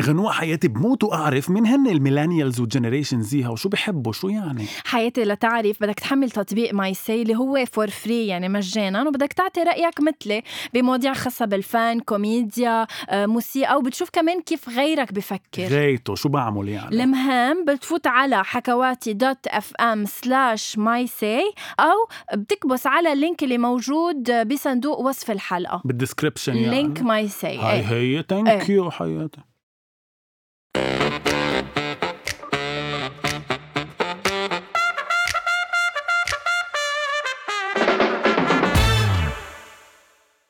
غنوة حياتي بموت وأعرف مين هن ال millennials وال generation Z ها وشو بحبوا شو يعني؟ حياتي لتعرف بدك تحمل تطبيق MySay اللي هو for free يعني مجانا وبدك تعطي رأيك مثلي بمواضيع خاصة بالفن كوميديا آه، موسيقى وبتشوف كمان كيف غيرك بفكر. غايته شو بعمل يعني؟ المهم بتفوت على حكواتي dot FM slash MySay أو بتكبس على ال link اللي موجود بصندوق وصف الحلقة. بال description يعني؟ link MySay هاي هي thank you حياتي.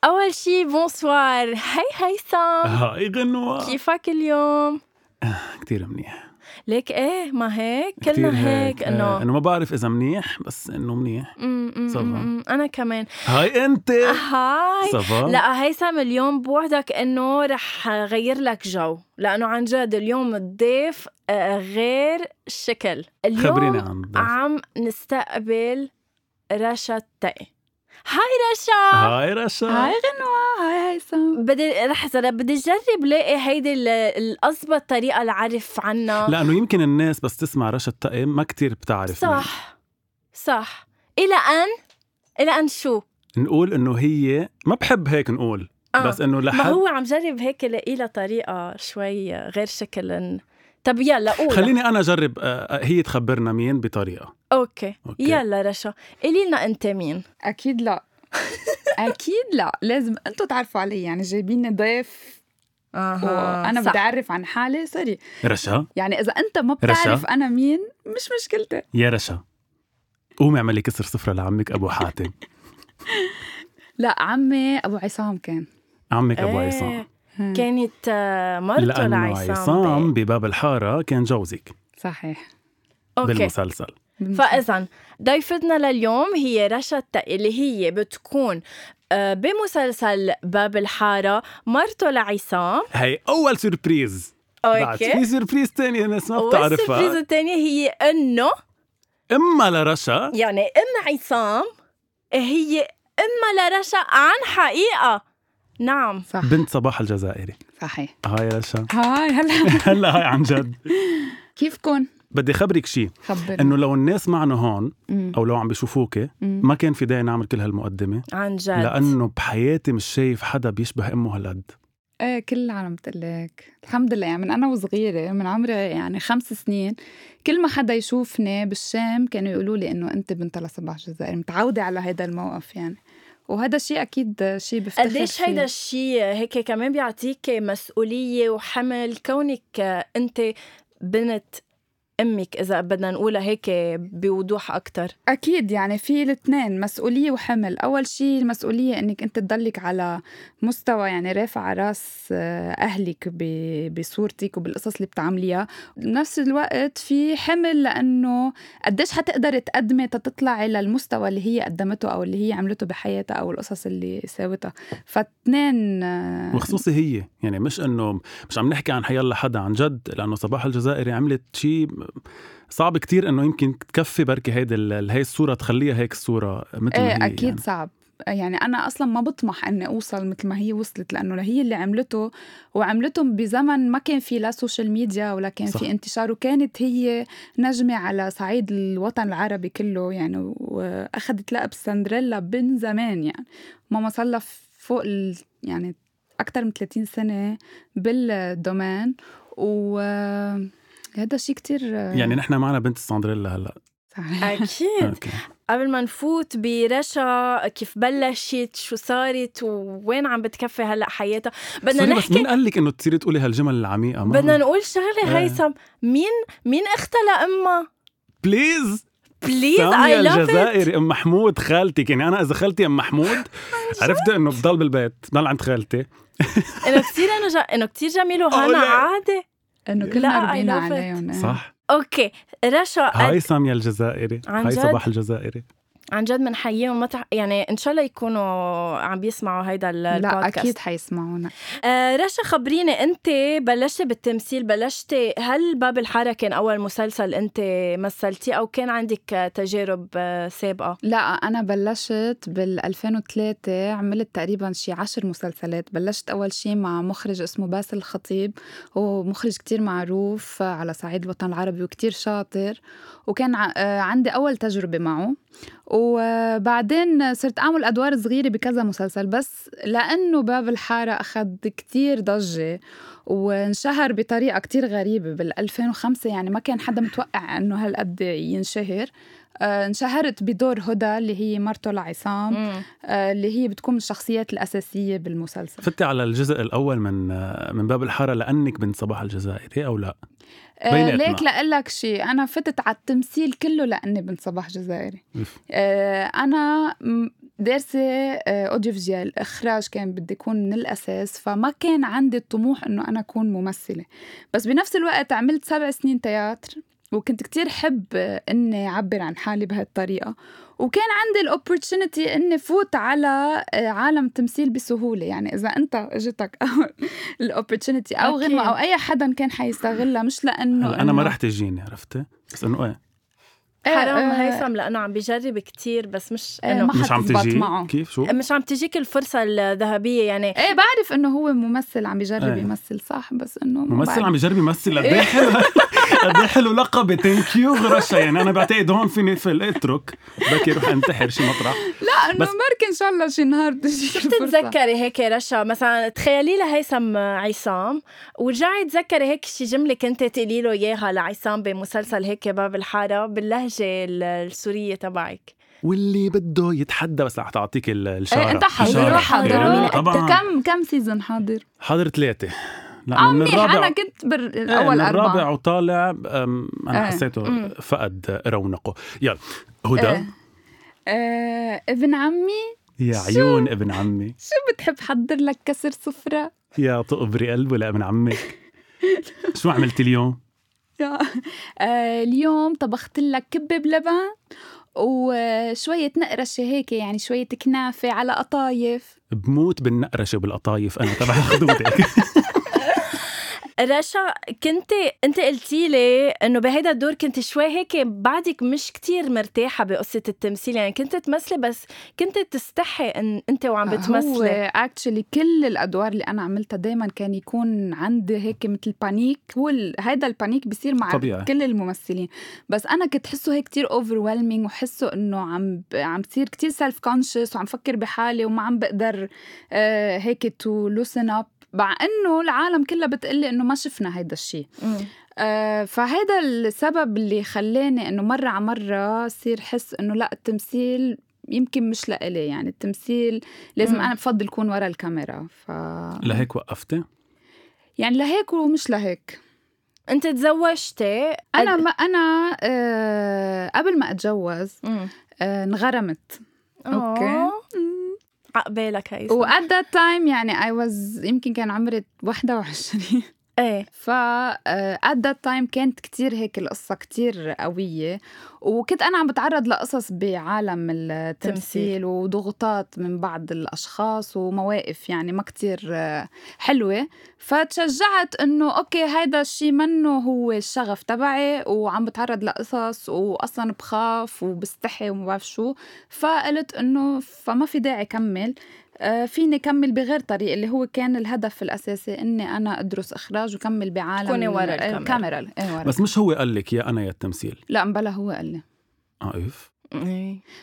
أول شي bonsoir. hi هيثم hi غنوة. كيفك اليوم؟ كتير منيح. ليك إيه؟ ما هيك؟ كلنا هيك. آه، انه إنه ما بعرف إذا منيح بس إنه منيح. صفا. أنا كمان. هاي أنت. هاي. صفا لا هيثم اليوم بوعدك إنه رح غير لك جو لأنه عن جد اليوم الضيف آه، غير شكل. اليوم خبريني عن الضيف. عم نستقبل رشا التقي. هاي رشا. هاي رشا. هاي غنوة. هاي هيثم. بدي لحظة بدي اجرب لاقي هيدي ال- الأزبط طريقة لعرف عنها. لأنه يمكن الناس بس تسمع رشا التقي ما كتير بتعرف مين. صح. صح. إلى أن؟ إلى أن شو؟ نقول إنه هي ما بحب هيك نقول آه. بس إنه ما لحد هو عم جرب هيك لاقي لها طريقة شوي غير شكل طب يلا قول خليني أنا أجرب آه، هي تخبرنا مين بطريقة. okay. okay. يلا رشا. قولي لنا أنت مين. أكيد لا. أكيد لا. لازم أنتوا تعرفوا علي يعني جايبيني ضيف. وأنا بدي أعرف عن حالي. sorry رشا. يعني إذا أنت ما رشا؟ بتعرف أنا مين مش مشكلتي. يا رشا. قومي اعملي كسر سفرة لعمك أبو حاتم. لا عمي أبو عصام كان. عمك أبو إيه. عصام. كانت آه، مرته لعصام عصام؟ بباب الحارة كان جوزك. صحيح. okay. بالمسلسل. فإذا ضيفتنا لليوم هي رشا التقي اللي هي بتكون آه، بمسلسل باب الحارة مرته لعصام هي أول surprise بعد okay. في surprise تانية الناس ما بتعرفها. وال surprise الثانية هي إنه إما لرشا. يعني ام عصام هي إما لرشا عن حقيقة. نعم. صح. بنت صباح الجزائري. صحيح. هاي رشا هاي هلا. هلا هاي عن جد. كيفكن؟ بدي خبرك شيء خبرني. إنه لو الناس معنا هون مم. أو لو عم بيشوفوك. ما كان في داعي نعمل كل هالمقدمة. عن جد. لأنه بحياتي مش شايف حدا بيشبه أمه هالقد. إيه كل العالم بتقلك الحمد لله. يعني من أنا وصغيرة من عمري يعني خمس سنين كل ما حدا يشوفني بالشام كانوا يقولوا لي إنه أنت بنت لصباح جزائر متعودة على هذا الموقف يعني. وهذا شيء أكيد شيء بفتخر قديش. هيدا الشيء هيك كمان بيعطيك مسؤولية وحمل كونك أنت بنت أمك إذا بدنا نقولها هيك بوضوح أكتر؟ أكيد يعني في الاثنين مسؤولية وحمل. أول شيء المسؤولية أنك أنت تضلك على مستوى يعني رافع رأس آه، أهلك ب- بصورتك وبالقصص اللي بتعمليها. بنفس الوقت في حمل لأنه قديش حتقدر تقدمي تطلعي للمستوى اللي هي قدمته أو اللي هي عملته بحياتها أو القصص اللي ساوتها. فاثنين آه، وخصوصي هي يعني مش إنه مش عم نحكي عن حيلا حدا عن جد لأنه صباح الجزائري عملت شيء صعب كتير إنه يمكن تكفي بركي هيدي هي الصورة تخليها هيك الصورة مثل ما إيه هي أكيد يعني. صعب يعني أنا أصلا ما بطمح إني أوصل مثل ما هي وصلت لأنه هي اللي عملته وعملته بزمن ما كان في لا social media ولا كان صح. في انتشار وكانت هي نجمة على صعيد الوطن العربي كله يعني وأخذت لقب سندريلا من زمان يعني ماما صار لها فوق ال يعني أكثر من 30 سنة بالدومين و هذا شيء كتير يعني نحن معنا بنت ساندريلا هلا صحيح. أكيد. أوكي. قبل ما نفوت برشا كيف بلشت؟ شو صارت؟ ووين عم بتكفي هلأ حياتها؟ بدنا سوري بس نحكي مين قال لك إنه تصيري تقولي هالجمل العميقة؟ بدنا نقول شغلة إيه. هيثم. مين مين اختها لامها please please I love الجزائري أم محمود خالتك. يعني أنا إذا خالتي أم محمود عرفت إنه بضل بالبيت بضل عند خالتي. إنه كثير. إنه كثير جميل وهنا. عادي إنه كلنا ربينا. عليهم إيه. صح أوكي رشا هاي. سامية الجزائري هاي؟ صباح الجزائري عن جد بنحييهم متح... يعني إن شاء الله يكونوا عم بيسمعوا هيدا لا البودكاست. أكيد حيسمعونا. آه رشا خبريني أنت بلشتي بالتمثيل بلشتي هل باب الحاره كان أول مسلسل أنت مثلتيه أو كان عندك تجارب آه، سابقة؟ لا أنا بلشت بال 2003 عملت تقريبا شي عشر مسلسلات. بلشت أول شي مع مخرج اسمه باسل الخطيب. هو مخرج كتير معروف على صعيد الوطن العربي وكتير شاطر. وكان آه، عندي أول تجربة معه. وبعدين صرت أعمل أدوار صغيرة بكذا مسلسل بس لأنه باب الحارة أخذ كتير ضجة وانشهر بطريقة كتير غريبة بال 2005 يعني ما كان حدا متوقع إنه هالقد ينشهر. آه انشهرت بدور هدى اللي هي مرته لعصام آه اللي هي بتكون من الشخصيات الأساسية بالمسلسل. فتي على الجزء الأول من آه، من باب الحارة لأنك بنت صباح الجزائري أو لا؟ آه ليك لأقول لك شيء أنا فتت على التمثيل كله لأني بنت صباح جزائري. آه أنا دارسة أوديو فيجوال إخراج كان بدي يكون من الأساس فما كان عندي الطموح إنه أنا أكون ممثلة. بس بنفس الوقت عملت سبع سنين تياتر. وكنت كتير حب إني أعبر عن حالي بهالطريقة. وكان عندي ال opportunity إني فوت على آه، عالم التمثيل بسهولة. يعني إذا أنت أجتك ال opportunity أو غنوة أو أي حدا كان حيستغلها مش لأنه أنا ما رح تجيني عرفتي؟ بس إنه إيه. حرام آه، آه. هيثم لأنه عم بيجرب كتير بس مش إنه مش عم تجي؟ معه. كيف؟ شو؟ مش عم تجيك الفرصة الذهبية يعني. إيه بعرف إنه هو ممثل عم بيجرب إيه. يمثل صح؟ بس إنه ممثل عم بيجرب يمثل حلو قد إيه حلو لقب ثانك يو غرشا يعني. أنا بعتقد هون فيني في اترك. بكي روح انتحر شي مطرح. لا إنه بركي إن شاء الله شي نهار تجي بتتذكري هيك رشا؟ مثلا تخيلي لهيثم عصام ورجعي تذكري هيك شي جملة كنت تقولي له إياها لعصام بمسلسل هيك باب الحارة باللهجة السورية تبعك. واللي بده يتحدى. بس رح تعطيك الشارع. إيه إنت حاضر. حاضر. طبعا. كم كم سيزون حاضر؟ حاضر ثلاثة. لا من الرابع أنا كنت بالاول إيه الرابع وطالع أنا إيه. حسيته مم. فقد رونقه. يلا هدى. إيه. آه ابن عمي. يا عيون ابن عمي. شو بتحب حضر لك كسر سفرة؟ يا تقبري قلبه لابن عمك. شو عملتي اليوم؟ آه اليوم طبخت لك كبة بلبن وشوية نقرشة هيك يعني شوية كنافة على قطايف. بموت بالنقرشة وبالقطايف أنا تبع خدودك رشا كنت انت قلتي لي انه بهيدا الدور كنت شوي هيك بعدك مش كتير مرتاحة بقصة التمثيل يعني كنت تمثلي بس كنت تستحي إن انت وعم بتمثلي. هو actually كل الأدوار اللي أنا عملتها دائما كان يكون عندي هيك مثل panic هو هيدا ال panic بيصير مع طبيعي. كل الممثلين. بس أنا كنت حسه هيك كتير over وحسه إنه عم عم بصير كتير self conscious وعم فكر بحالي وما عم بقدر آه هيك to loosen up مع إنه العالم كلها بتقلي إنه ما شفنا هيدا الشيء آه فهيدا السبب اللي خلاني إنه مرة على مرة صير حس إنه لأ التمثيل يمكن مش لإلي. يعني التمثيل لازم مم. أنا بفضل اكون ورا الكاميرا. ف لهيك وقفتي؟ يعني لهيك ومش لهيك. أنت تزوجتي؟ أنا ما أنا آه قبل ما أتجوز آه انغرمت. أوكي. عقبالك هي و at that time يعني I was يمكن كان عمري 21 إيه. ف at that time كانت كتير هيك القصة كتير قوية وكنت أنا عم بتعرض لقصص بعالم التمثيل وضغوطات من بعض الأشخاص ومواقف يعني ما كتير حلوة. فتشجعت إنه أوكي هيدا الشيء منه هو الشغف تبعي وعم بتعرض لقصص وأصلا بخاف وبستحي وما بعرف شو. فقلت إنه فما في داعي كمل. آه، فيني كمل بغير طريق اللي هو كان الهدف الأساسي إني أنا أدرس إخراج وكمل بعالم تكوني ورا الكاميرا, الكاميرا. إيه ورا. بس مش هو قال لك يا أنا يا التمثيل لا مبلا هو قال لي آه اف إيه.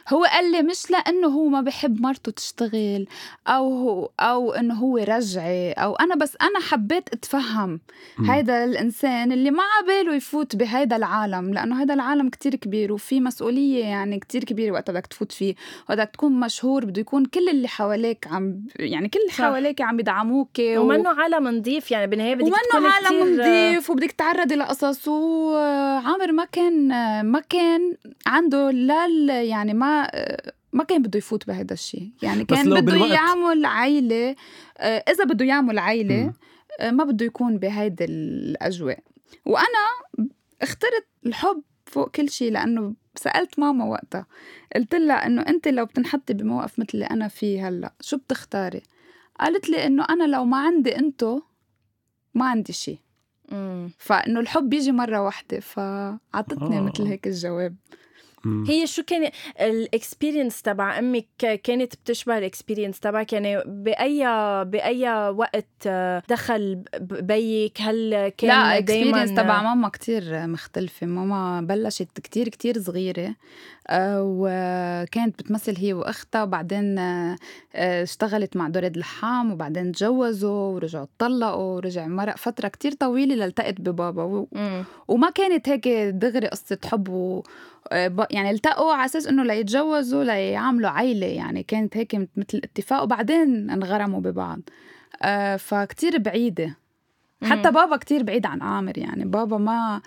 هو قال لي مش لأنه هو ما بحب مرته تشتغل أو هو أو إنه هو رجعي أو أنا بس أنا حبيت أتفهم. هيدا الإنسان اللي ما عباله يفوت بهيدا العالم لأنه هيدا العالم كتير كبير وفي مسؤولية يعني كتير كبيرة وقت بدك تفوت فيه وقت تكون مشهور بده يكون كل اللي حواليك عم يعني كل اللي حواليك عم يدعموك ومنه و... عالم نظيف يعني بالنهاية بدك ومنه عالم نظيف وبدك تعرضي لقصص وعامر ما كان ما كان عنده لا يعني ما ما كان بده يفوت بهذا الشيء يعني كان بده بالوقت... يعمل عيلة آه، إذا بده يعمل عيلة آه، ما بده يكون بهيدي الأجواء. وأنا اخترت الحب فوق كل شيء لأنه سألت ماما وقتها. قلت لها إنه أنت لو بتنحطي بموقف مثل اللي أنا فيه هلأ شو بتختاري؟ قالت لي إنه أنا لو ما عندي أنتو ما عندي شيء. فإنه الحب بيجي مرة واحدة فعطتني آه. مثل هيك الجواب. مم. هي شو كان ال experience تبع أمك كانت بتشبه ال experience تبعك يعني بأي بأي وقت دخل بيك هل كان لا دايما experience تبع ماما كتير مختلفة. ماما بلشت كتير كتير صغيرة. آه، وكانت بتمثل هي وأختها وبعدين آه، آه، اشتغلت مع دوريد لحام وبعدين تجوزوا ورجعوا اتطلقوا ورجع مرق فترة كتير طويلة لالتقت ببابا و-. وما كانت هيك دغري قصة حب و آه، يعني التقوا على أساس إنه ليتجوزوا ليعملوا عيلة يعني كانت هيك مثل اتفاق وبعدين انغرموا ببعض فكتير بعيدة حتى. بابا كتير بعيد عن عامر يعني بابا ما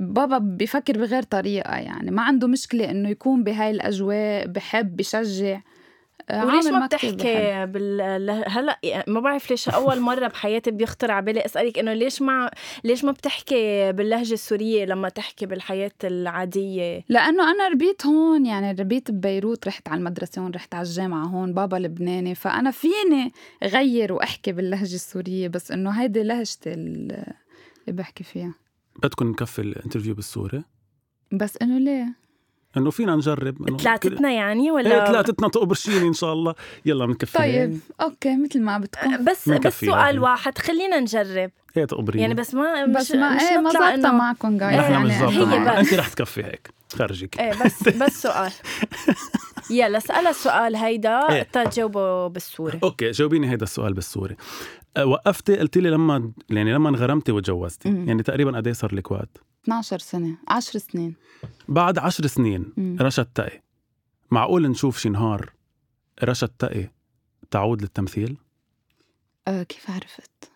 بابا بيفكر بغير طريقة يعني ما عنده مشكلة إنه يكون بهاي الأجواء بحب بشجع. آه، وليش ما. بتحكي بال هلا ما بعرف ليش أول مرة بحياتي بيخطر على بالي أسألك إنه ليش ما ليش ما بتحكي باللهجة السورية لما تحكي بالحياة العادية؟ لأنه أنا ربيت هون يعني ربيت ببيروت رحت على المدرسة هون رحت على الجامعة هون بابا لبناني. فأنا فيني غير وأحكي باللهجة السورية بس إنه هيدي لهجتي ال- اللي بحكي فيها. بدكم نكفي ال interview بالسوري بس إنه ليه؟ إنه فينا نجرب كل- ثلاثتنا يعني إيه ولا ثلاثتنا تقبريني إن شاء الله يلا بنكفي طيب أوكي مثل ما بتكون بس بس منكفي سؤال يعني. واحد خلينا نجرب إيه تقبريني يعني بس ما بس مش ما مش إيه ما إنه- معكم جايز يعني هي. بس. انت رح تكفي هيك خرجك إيه بس بس سؤال. يلا اسألها السؤال هيدا إيه. تجاوبه بالسوري. أوكي جاوبيني هيدا السؤال بالسوري. أه، وقفتي قلتي لي لما يعني لما انغرمتي وتجوزتي. يعني تقريبا قد إيه صار لك وقت؟ 12 سنة. 10 سنين. بعد عشر سنين مم. رشا التقي معقول نشوف شي نهار رشا التقي تعود للتمثيل؟ آه كيف عرفت؟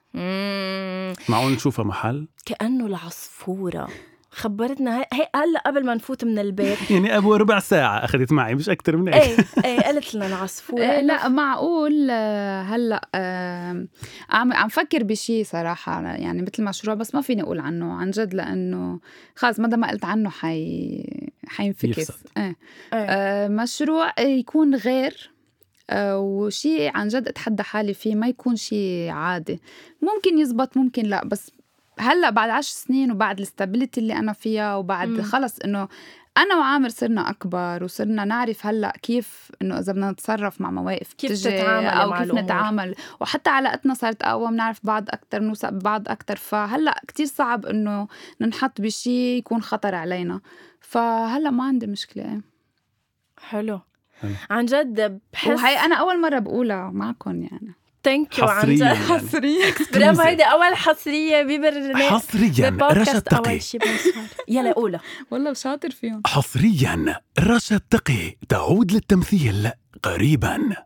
معقول نشوفها محل؟ كأنه العصفورة خبرتنا هي هي- هلا قبل ما نفوت من البيت يعني أبو ربع ساعة أخذت معي مش أكثر من هيك إيه إيه قالت لنا العصفورة إيه لا معقول آه، هلا آه، عم عم فكر بشيء صراحة يعني مثل مشروع بس ما فيني أقول عنه عن جد لأنه خلص مدى ما قلت عنه حي حينفكس. إيه. إيه. آه، مشروع يكون غير وشيء عن جد أتحدى حالي فيه ما يكون شيء عادي ممكن يزبط ممكن لا بس هلأ بعد عشر سنين وبعد الاستابيليتي اللي أنا فيها وبعد مم. خلص إنه أنا وعامر صرنا أكبر وصرنا نعرف هلأ كيف إنه إذا بدنا نتصرف مع مواقف كيف تجي تتعاملي أو مع كيف الأمور. نتعامل وحتى علاقتنا صارت أقوى بنعرف بعض أكثر بنوثق ببعض أكثر فهلأ كتير صعب إنه ننحط بشيء يكون خطر علينا فهلأ ما عندي مشكلة حلو حلو. عن جد بحس وهي أنا أول مرة بقولها معكم يعني thank you عن حصرياً جد يعني. حصريا. برافو هيدي أول حصرية ببرنامج حصريا. رشا بنسمع. يلا قولها والله شاطر فيهم. حصريا. رشا التقي. تعود للتمثيل قريبا.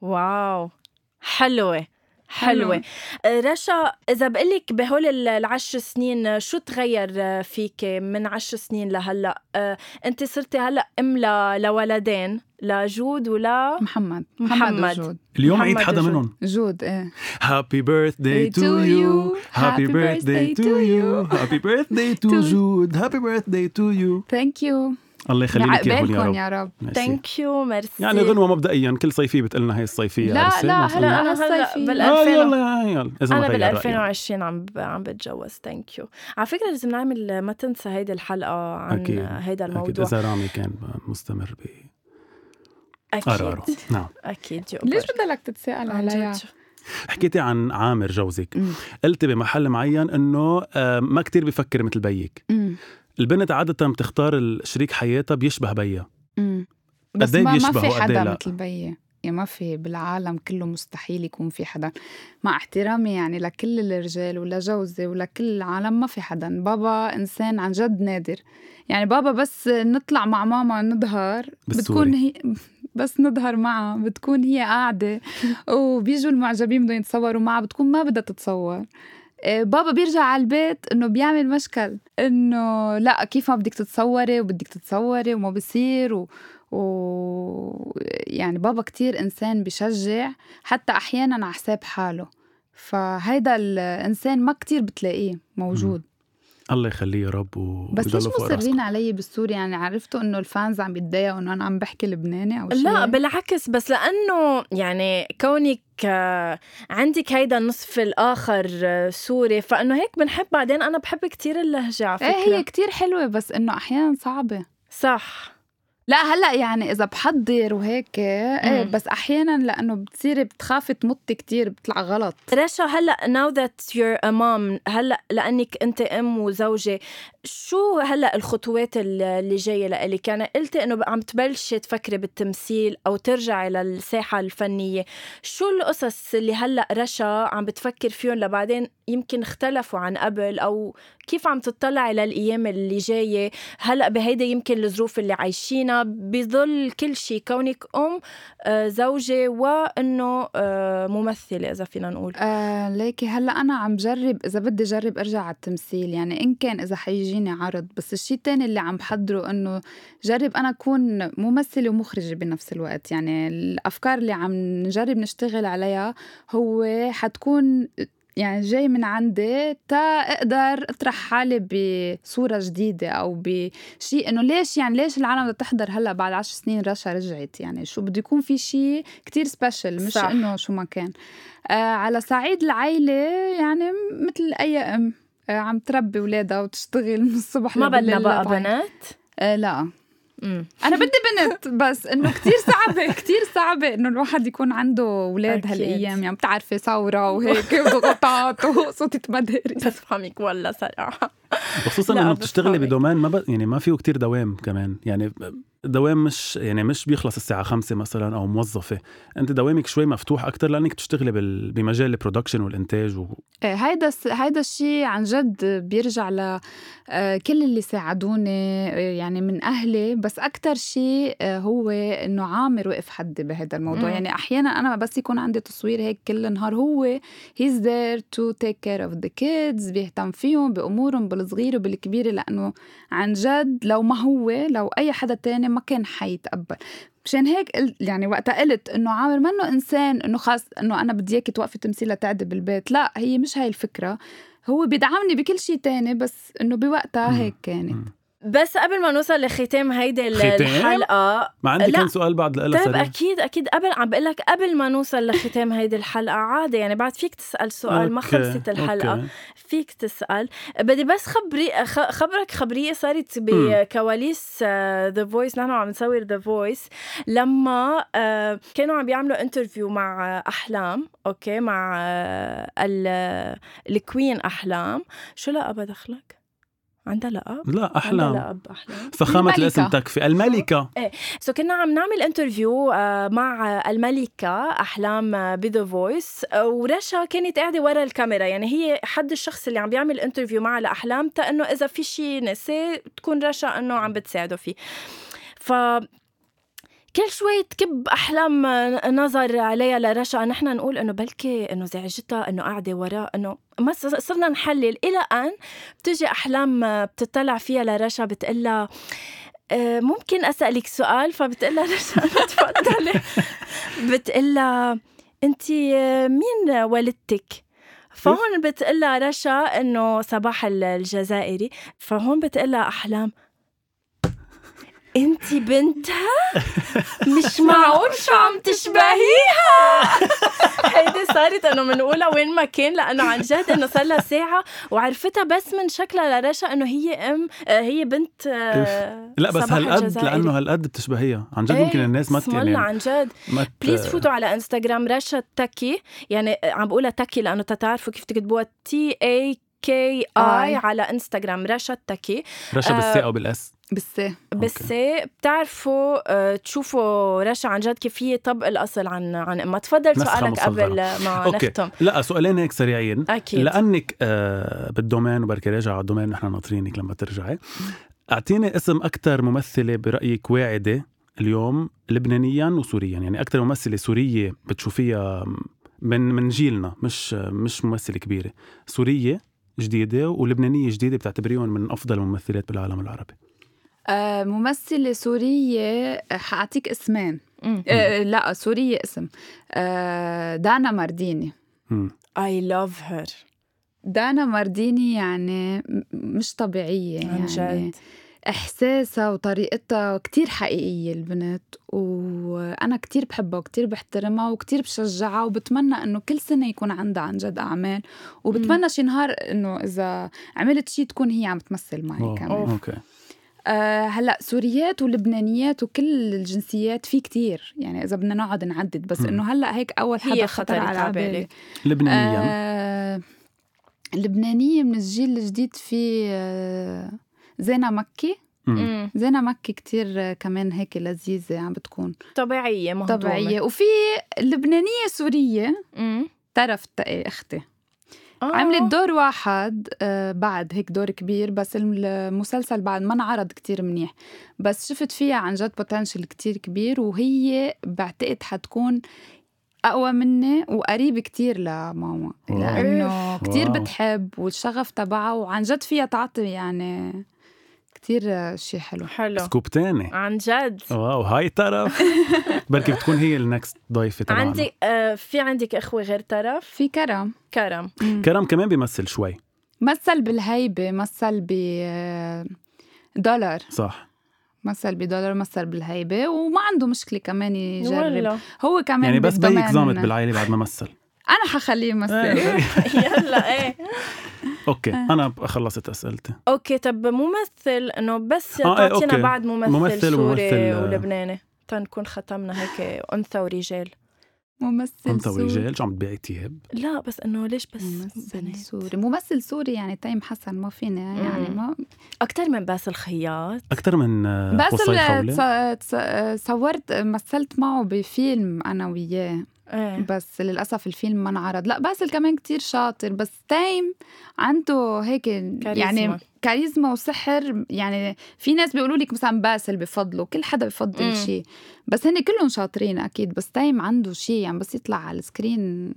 واو. حلوة. حلوة آه، رشا إذا بقلك بهول ال- العشر سنين آه، شو تغير آه، فيك من عشر سنين لهلأ؟ آه، أنت صرتي هلأ أم ل- لولدين لجود ولا محمد محمد. وجود اليوم عيد حدا. منهم جود إيه happy birthday to you. happy birthday to you. happy birthday to جود happy birthday to you thank you الله يخلي لك اياهم يا رب يا رب. thank you merci يعني غنوة مبدئيا كل صيفية بتقلنا هي الصيفية لا،؟ لا، هلا صار- أنا هلا. بال آه 2000 يلا يلا إذا ما أنا بال غير رأيي. 2020 عم ب- عم بتجوز thank you على فكرة لازم نعمل ما تنسى هيدي الحلقة عن أكيد. هيدا الموضوع إذا رامي كان مستمر أكيد بقراره نعم أكيد ليش بدك تتساءل عليها؟ حكيتي عن عامر جوزك. قلتي بمحل معين إنه آه، ما كتير بفكر مثل بيك. البنت عادة بتختار الشريك حياتها بيشبه بيها. بس إيه ما, ما في إيه حدا لا؟ مثل بيي يعني ما في بالعالم كله مستحيل يكون في حدا. مع احترامي يعني لكل الرجال ولجوزي ولكل العالم ما في حدا. بابا إنسان عن جد نادر. يعني بابا بس نطلع مع ماما نظهر. بتكون هي بس نظهر معها بتكون هي قاعدة. وبيجوا المعجبين بدهم يتصوروا معها بتكون ما بدها تتصور. إيه، بابا بيرجع على البيت إنه بيعمل مشكل. إنه لا كيف ما بدك تتصوري وبدك تتصوري وما بصير و... و... يعني بابا كتير إنسان بشجع حتى أحيانا على حساب حاله. فهيدا الإنسان ما كتير بتلاقيه موجود. الله يخليه يا رب و بس ليش مصرين. علي بالسوري يعني عرفتوا إنه ال fans عم يتضايقوا انه أنا عم بحكي لبناني أو شيء؟ لا بالعكس بس لأنه يعني كونك آه، عندك هيدا النصف الآخر آه، سوري فإنه هيك بنحب بعدين. أنا بحب كتير اللهجة على فكره إيه هي كتير حلوة بس إنه أحيانا صعبة. صح. لا هلأ يعني إذا بحضر وهيك إيه. بس أحيانا لأنه بتصيري بتخافي تمطي كتير بتطلع غلط. رشا هلأ now that you're a mom هلأ لأنك أنت أم وزوجة شو هلأ الخطوات ال- اللي جاية لإلك؟ يعني قلتي إنه عم تبلشي تفكري بالتمثيل أو ترجعي للساحه الفنية. شو القصص اللي هلأ رشا عم بتفكر فيهم لبعدين؟ يمكن اختلفوا عن قبل أو كيف عم تطلعي للأيام اللي جاية. هلأ بهيدا يمكن الظروف اللي عايشينها. بظل كل شيء كونك أم آه، زوجة وإنه آه، ممثلة إذا فينا نقول. آه ليكي هلأ أنا عم جرب إذا بدي جرب أرجع على التمثيل. يعني إن كان إذا حيجيني عرض بس الشيء الثاني اللي عم بحضره إنه جرب أنا أكون ممثلة ومخرجة بنفس الوقت. يعني الأفكار اللي عم نجرب نشتغل عليها هو حتكون يعني جاي من عندي تا أقدر اطرح حالي بصورة جديدة أو بشيء إنه ليش يعني ليش العالم بدها تحضر هلأ بعد عشر سنين رشا رجعت؟ يعني شو بده يكون في شيء كتير سبيشل مش. إنه شو ما كان. آه على صعيد العيلة يعني مثل أي أم آه عم تربي ولادها وتشتغل من الصبح ما بدنا بقى. بنات؟ آه لا. مم. أنا بدي بنت بس إنه كتير صعبة كتير صعبة إنه الواحد يكون عنده أولاد أكيد. هالأيام يعني بتعرفي ثورة وهيك وضغوطات وقصة مدارس بفهمك والله صراحة وخصوصا لا، إنه بتشتغلي. بدومين ما ب... يعني ما فيه كتير دوام كمان يعني دوام مش يعني مش بيخلص الساعة خمسة مثلا أو موظفة. أنت دوامك شوي مفتوح أكتر لأنك بتشتغلي بال... بمجال البرودكشن والإنتاج و... إيه، هيدا هيدا الشيء عن جد بيرجع ل آه، كل اللي ساعدوني آه، يعني من أهلي. بس أكثر شيء آه، هو إنه عامر وقف حدي بهذا الموضوع. مم. يعني أحيانا أنا بس يكون عندي تصوير هيك كل النهار. هو he's there to take care of the kids بيهتم فيهم بأمورهم بالصغير وبالكبير لأنه عن جد لو ما هو لو أي حدا تاني ما كان حيتقبل مشان هيك قلت يعني وقتها قلت إنه عامر منه إنسان إنه خاص إنه أنا بدي إياكي توقفي تمثيل لتعدي بالبيت لا هي مش هاي الفكرة هو بيدعمني بكل شيء تاني بس إنه بوقتها. هيك كانت. بس قبل ما نوصل لختام هيدي؟ الحلقة ما عندي لا. كان سؤال بعد لإلها طيب أكيد أكيد قبل عم بقول لك قبل ما نوصل لختام هيدي الحلقة عادي يعني بعد فيك تسأل سؤال ما أوكي، خلصت الحلقة أوكي. فيك تسأل بدي بس خبري خبرك خبرية صارت بكواليس The Voice نحن عم نصور The Voice لما آه، كانوا عم بيعملوا interview مع آه، أحلام أوكي مع آه، ال- ال queen أحلام شو لقب دخلك عندها لقب؟ لا عندها أحلام. لقب أحلام. فخامة الملكة. الاسم تكفي. الملكة. so كنا عم نعمل interview آه، مع آه، الملكة أحلام ب The Voice ورشا كانت قاعدة ورا الكاميرا. يعني هي حد الشخص اللي عم بيعمل interview مع لأحلام تا إنه إذا في شيء نسي تكون رشا إنه عم بتساعده فيه. ف كل شوي تكب أحلام آه، نظر عليها لرشا. نحن نقول إنه بلكي إنه زعجتها إنه قاعدة وراه إنه ما صرنا نحلل. إلى أن بتجي أحلام آه، بتطلع فيها لرشا بتقلها آه، ممكن أسألك سؤال؟ فبتقلها رشا تفضلي. بتقلها أنت مين والدتك؟ فهون بتقلها رشا إنه صباح ال- الجزائري. فهون بتقلها أحلام انت بنتها؟ مش معقول شو عم تشبهيها؟ هيدي صارت إنه بنقولها وين ما كان لأنه عن جد إنه صار لها ساعة وعرفتها بس من شكلها لرشا إنه هي أم آه، هي بنت آه، لا بس صباح هالقد. لأنه هالقد بتشبهيها. عن جد إيه، ممكن الناس ما يعني عن جد. please فوتوا على انستغرام رشا تكي. يعني عم بقولها تكي لأنه تتعرفوا كيف تكتبوها. T A K I. على انستغرام رشا تكي. رشا آه، بالساء وبال S بس بس بتعرفوا آه، تشوفوا رشا عن جد كيف هي طبق الأصل عن عن إمها. تفضل سؤالك. قبل ما أوكي. نختم. لا سؤالين هيك سريعين. أكيد. لأنك آه بال domaine وبركي راجع على ال domaine نحن ناطرينك لما ترجعي. أعطيني اسم أكثر ممثلة برأيك واعدة اليوم لبنانيا وسوريا. يعني أكثر ممثلة سورية بتشوفيها من من جيلنا مش مش ممثلة كبيرة. سورية جديدة ولبنانية جديدة بتعتبريهم من أفضل الممثلات بالعالم العربي. آه ممثلة سورية حأعطيك اسمين. آه لا سورية اسم. آه دانا مارديني. I love her. دانا مارديني يعني مش طبيعية عن يعني. جد. إحساسها وطريقتها كتير حقيقية البنت وأنا كتير بحبها وكتير بحترمها وكتير بشجعها وبتمنى إنه كل سنة يكون عندها عن جد أعمال وبتمنى شي نهار إنه إذا عملت شي تكون هي عم تمثل معي أوه، كمان. أوكي. أه هلا سوريات ولبنانيات وكل الجنسيات في كتير. يعني إذا بدنا نقعد نعدد بس. إنه هلا هيك أول حدا خطر على بالي. لبنانيا آه اللبنانيه من الجيل الجديد في آه زينة مكي. مم. زينة مكي كتير آه، كمان هيك لذيذة عم بتكون. طبيعية مهضومة. طبيعية. وفي لبنانية سورية. مم. تقي إختي. آه. عملت دور واحد آه، بعد هيك دور كبير بس المسلسل بعد ما انعرض كتير منيح بس شفت فيها عن جد بوتنشل كتير كبير وهي بعتقد حتكون أقوى مني وقريب كتير لماما. لأنه كتير. بتحب والشغف تبعها وعن جد فيها تعطي يعني كتير آه، شي حلو. حلو. سكوب تاني. عن جد. wow هاي طرف. بركي بتكون هي ال next ضيفة تبعنا. عندي آه في عندك أخوة غير طرف؟ في كرم. كرم. كرم كمان بيمثل شوي. مثل بالهيبة مثل ب آه، دولار. صح. مثل بدولار مثل بالهيبة. وما عنده مشكلة كمان يجرب. ولا هو كمان يعني بس بيك زامت بالعائلة بعد ما مثل. أنا حخليه يمثل. يلا إيه. أوكي أنا خلصت أسئلتي. أوكي طب ممثل إنه بس آه، إيه، تعطينا أوكي. بعد ممثل, ممثل سوري وممثل، آه. ولبناني. تنكون ختمنا هيك أنثى ورجال. ممثل انت سوري. ورجال؟ شو عم تبيعي تياب لا بس إنه ليش بس ممثل بنات؟ سوري. ممثل سوري يعني تيم حسن ما فينا يعني. ما أكثر من باسل خياط. أكثر من آه، تص- تص- صورت مثلت معه بفيلم أنا وياه. إيه. بس للأسف الفيلم ما انعرض. لا باسل كمان كتير شاطر. بس تيم عنده هيك يعني كاريزما. وسحر. يعني في ناس بيقولوا لك مثلا باسل بفضله كل حدا بفضل مم. شيء. بس هن كلهم شاطرين أكيد. بس تيم عنده شيء يعني بس يطلع على ال screen.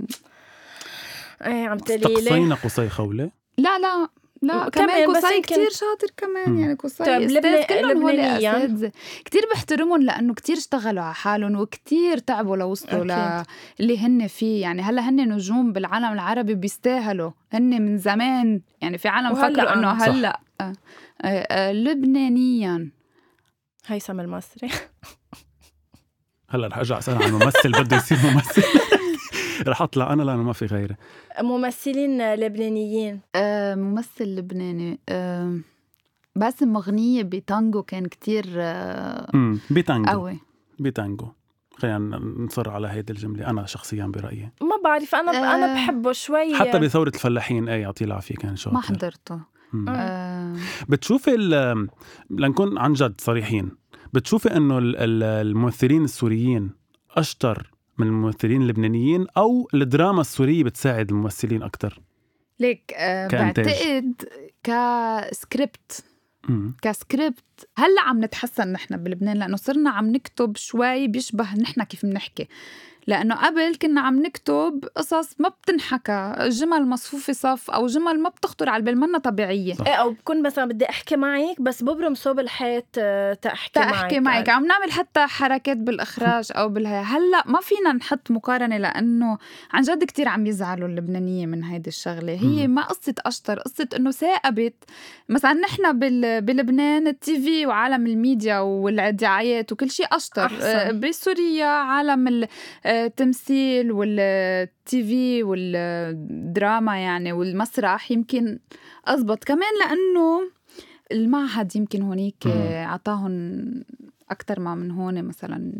إيه عم تقولي لي. استقصينا قصي خولي. لا لا. لا كمان يمكن- كتير شاطر كمان. يعني قصي طيب، لبنا- كلهم هول لبنانياً. اساتذه كتير بحترمهم لأنه كتير اشتغلوا على حالهم وكتير تعبوا لوصلوا أكيد. للي هن فيه يعني هلأ هن نجوم بالعالم العربي بيستاهلوا هن من زمان يعني في عالم فكروا إنه. صح. هلأ آه، آه، آه، لبنانيا هيثم المصري هلأ رح أرجع أسأل عن ممثل بده يصير ممثل رح أطلع أنا لأنه ما في غيري. ممثلين لبنانيين؟ آه، ممثل لبناني. آه، باسم مغنية بتانجو كان كتير آه، امم بتانجو. قوي. بتانجو. خلينا نصر على هيدي الجملة. أنا شخصيا برأيي. ما بعرف أنا آه. أنا بحبه شوي. حتى بثورة الفلاحين إيه يعطيه العافية كان شاطر. ما حضرته. آه، بتشوفي ال- لنكون عن جد صريحين بتشوفي ال- الممثلين السوريين أشطر من الممثلين اللبنانيين أو الدراما السورية بتساعد الممثلين أكثر ليك آه، كإنتاج. بعتقد ك script. ك script. هلأ عم نتحسن نحن بلبنان لأنه صرنا عم نكتب شوي بيشبه نحن كيف بنحكي. لأنه قبل كنا عم نكتب قصص ما بتنحكى جمل مصفوفة صف أو جمل ما بتخطر على البال منا طبيعية. صح. إيه أو بكون مثلا بدي أحكي معك بس ببرم صوب الحيط آه، تأحكي معك. تحكي معك. عم نعمل حتى حركات بالإخراج أو بالهي هلأ ما فينا نحط مقارنة لأنه عن جد كتير عم يزعلوا اللبنانية من هيدي الشغلة. هي. ما قصة أشطر قصة إنه ثاقبت. مثلا نحن بال... بلبنان التي في وعالم الميديا والدعايات وكل شيء أشطر. أحسن. آه، بسوريا عالم ال- آه، التمثيل والتي في والدراما يعني والمسرح يمكن أزبط كمان لأنه المعهد يمكن هونيك مم. عطاهم أكتر ما من هون مثلا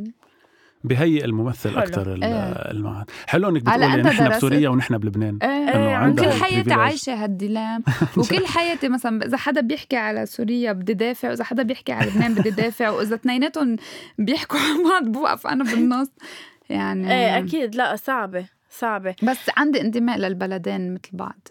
بهيئ الممثل حلو. أكثر إيه. المعهد حلو إنك بتقولي نحن؟ بسوريا ونحن بلبنان إيه إنه إيه، عندها كل حياتي. عايشة هالديلام وكل حياتي مثلا إذا حدا بيحكي على سوريا بدي دافع وإذا حدا بيحكي على لبنان بدي دافع وإذا اثنيناتهم بيحكوا على بعض بوقف أنا بالنص يعني إيه أكيد. لا صعبة صعبة. بس عندي انتماء للبلدين مثل بعض.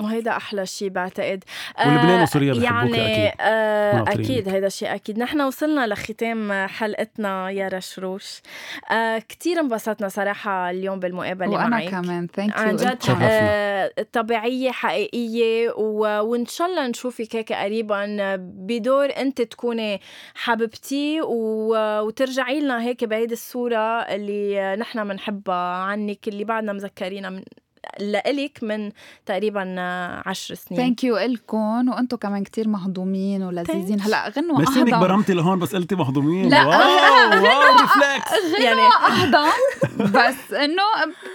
وهيدا أحلى شيء بعتقد. ولبنان وسوريا بحبوك يعني أكيد. آه ناطرينك. أكيد هيدا شيء أكيد. نحن وصلنا لختام حلقتنا يا رشروش. آه كثير انبسطنا صراحة اليوم بالمقابلة وأنا معك. كمان. thank you عن جد شرفنا. آه طبيعية حقيقية و... وإن شاء الله نشوفك هيك قريبا. بدور أنت تكوني حبيبتي و... وترجعي لنا هيك بهيدي الصورة اللي نحن بنحبها عنك اللي بعدنا مذكرينها من لإلك من تقريبا عشر سنين. thank you إلكم وأنتم كمان كتير مهضومين ولذيذين. هلأ غنوا ميرسي إنك أهضم. برمتي لهون بس قلتي مهضومين. لا، wow wow reflex يعني أهضم. بس إنه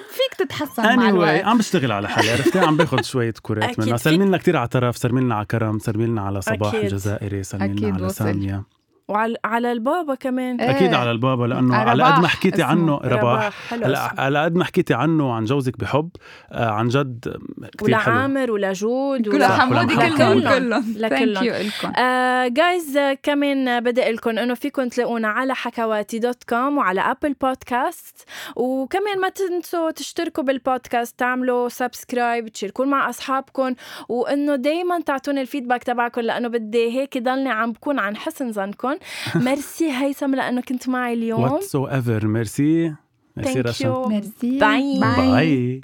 فيك تتحسن مع anyway الوقت. عم بشتغل على حالي عرفتي؟ عم باخذ شوية كورات أكيد منها. سلمي لنا كثير على طرف سلمي لنا على كرم سلمي لنا على صباح أكيد. الجزائري سلمي لنا على وصل. سامية. وعلى على البابا كمان إيه. أكيد على البابا لأنه على على قد ما حكيتي. عنه رباح. على قد ما حكيتي عنه وعن جوزك بحب آه، عن جد كثير حلو ولعامر ولجود صح، حمودي. كلهم. كلهم لكلهم. thank you إلكم جايز كمان بدي لكم إنه فيكم تلاقونا على حكواتي dot com وعلى Apple Podcast وكمان ما تنسوا تشتركوا بالبودكاست تعملوا subscribe تشاركون مع أصحابكم وإنه دائما تعطوني ال feedback تبعكم لأنه بدي هيك ضلني عم بكون عن حسن ظنكم ميرسي هيثم لأنه كنت معي اليوم what ever merci merci رشا merci bye. bye